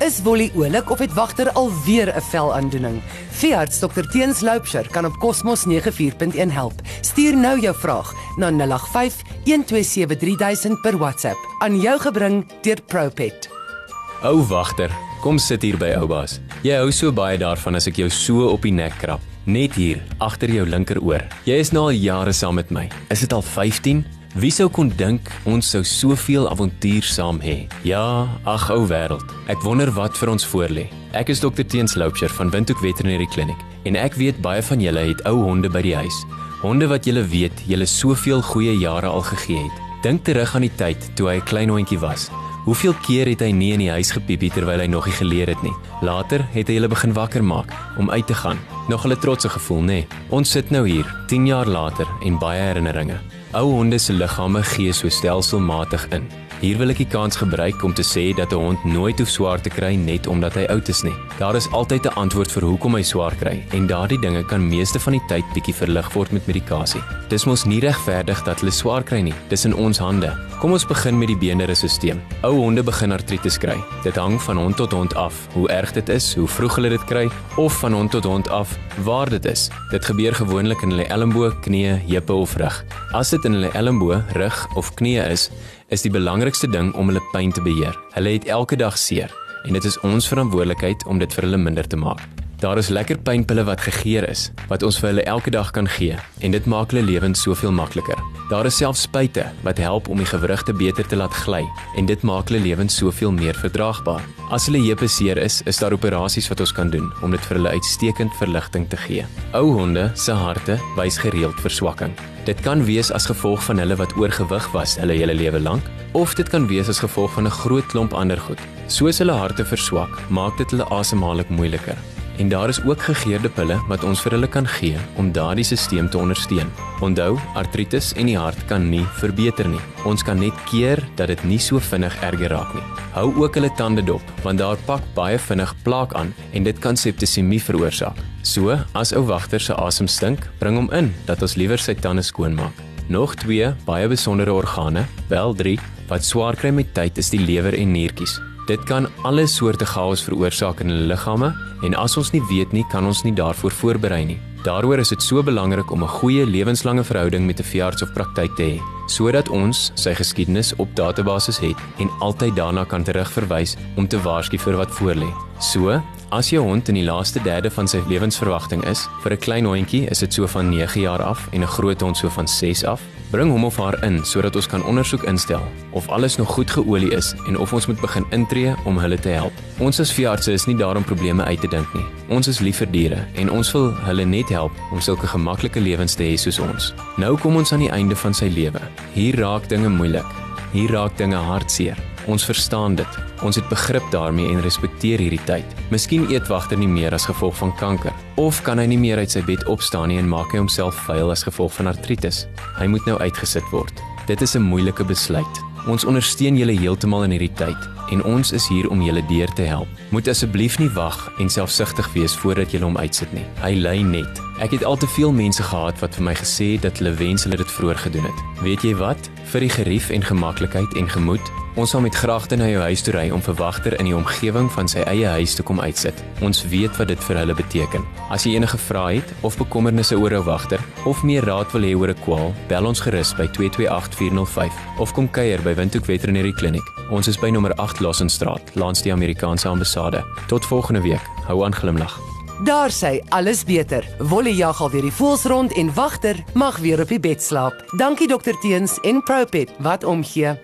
Is Wolly oulik of het wagter alweer 'n velaandoening? Veearts Dr Teens Loupsher kan op Cosmos 94.1 help. Stuur nou jou vraag na 085 127 3000 per WhatsApp aan jou gebring deur Propet. Ou wagter, kom sit hier by oubaas. Jy hou so baie daarvan as ek jou so op die nek krap. Net hier, agter jou linkeroor. Jy is nou al jare saam met my. Is dit al 15? Wie sou kon dink ons sou soveel avontuur saam hê? Ja, ag ou wêreld. Ek wonder wat vir ons voorlê. Ek is dokter Teens Loupsher van Windhoek Veterinary Clinic en ek weet baie van julle het ou honde by die huis. Honde wat julle weet julle soveel goeie jare al gegee het. Dink terug aan die tyd toe hy 'n klein hondjie was. Hoeveel keer het hy nie in die huis gepiepie terwyl hy nog nie geleer het nie. Later het hy hulle begin wakker maak om uit te gaan. Nog 'n trotse gevoel, nê? Nee. Ons sit nou hier, 10 jaar later en baie herinneringe. Ou honde se liggame gee so stelselmatig in. Hier wil ek die kans gebruik om te sê dat 'n hond nooit hoef swaar te kry net omdat hy oud is nie. Daar is altyd 'n antwoord vir hoekom hy swaar kry en daardie dinge kan meeste van die tyd bietjie verlig word met medikasie. Dis mos nie regverdig dat hulle swaar kry nie. Dis in ons hande. Kom ons begin met die beenderesisteem. Ou honde begin artritis kry. Dit hang van hond tot hond af hoe erg dit is, hoe vroeg hulle dit kry of van hond tot hond af waar dit is. Dit gebeur gewoonlik in hulle elmboog, knie, heupe of rug. As dit in hulle elmboog, rug of knie is, is die belangrikste ding om hulle pyn te beheer. Hulle het elke dag seer en dit is ons verantwoordelikheid om dit vir hulle minder te maak. Daar is lekker pynpille wat gegeer is wat ons vir hulle elke dag kan gee en dit maak hulle lewens soveel makliker. Daar is selfs spuite wat help om die gewrigte beter te laat gly en dit maak hulle lewens soveel meer verdraagbaar. As hulle heupe seer is, is daar operasies wat ons kan doen om dit vir hulle uitstekend verligting te gee. Ou honde se harte wys gereeld verswakking. Dit kan wees as gevolg van hulle wat oorgewig was hulle hele lewe lank of dit kan wees as gevolg van 'n groot klomp ander goed. Soos hulle harte verswak, maak dit hulle asemhaling moeiliker. En daar is ook gegeurde pille wat ons vir hulle kan gee om daardie stelsel te ondersteun. Onthou, artritis en die hart kan nie verbeter nie. Ons kan net keer dat dit nie so vinnig erger raak nie. Hou ook hulle tande dop, want daar pak baie vinnig plaak aan en dit kan septisemie veroorsaak. So, as ou wagter se asem stink, bring hom in dat ons liewer sy tande skoon maak. Nog twee baie besondere organe, wel 3, wat swaar kry met tyd is die lewer en niertjies. Dit kan alle soorte chaos veroorsaak in hulle liggame en as ons nie weet nie, kan ons nie daarvoor voorberei nie. Daaroor is dit so belangrik om 'n goeie lewenslange verhouding met 'n veearts of praktyk te hê, sodat ons sy geskiedenis op databasis het en altyd daarna kan terugverwys om te waarsku vir wat voorlê. So, as jou hond in die laaste derde van sy lewensverwagting is, vir 'n klein hondjie is dit so van 9 jaar af en 'n groot hond so van 6 af, Bring hom of haar in sodat ons kan ondersoek instel of alles nog goed geolie is en of ons moet begin intree om hulle te help. Ons as veeartse is nie daar om probleme uit te dink nie. Ons is lief vir diere en ons wil hulle net help om sulke gemaklike lewens te hê soos ons. Nou kom ons aan die einde van sy lewe. Hier raak dinge moeilik. Hier raak dinge hartseer. Ons verstaan dit. Ons het begrip daarmee en respekteer hierdie tyd. Miskien eet wagter nie meer as gevolg van kanker of kan hy nie meer uit sy bed opstaan nie en maak hy homself vuil as gevolg van artritis. Hy moet nou uitgesit word. Dit is 'n moeilike besluit. Ons ondersteun julle heeltemal in hierdie tyd en ons is hier om julle deur te help. Moet asseblief nie wag en selfsugtig wees voordat jy hom uitsit nie. Hy ly net. Ek het al te veel mense gehad wat vir my gesê het dat hulle wens hulle dit vroeër gedoen het. Weet jy wat? Vir die gerief en gemaklikheid en gemoed Ons sal met graagte na jou huis toe ry om vir wagter in die omgewing van sy eie huis te kom uitsit. Ons weet wat dit vir hulle beteken. As jy enige vrae het of bekommernisse oor 'n wagter of meer raad wil hê oor 'n kwaal, bel ons gerus by 228405 of kom kuier by Windhoek Veterinary Clinic. Ons is by nommer 8 Lawsonstraat, langs die Amerikaanse ambassade. Tot volgende week. Hou aan glimlag. Daar sê alles beter. Wolle jag al weer die voels rond en wagter mag weer op die bed slaap. Dankie dokter Teens en Propet wat omgee.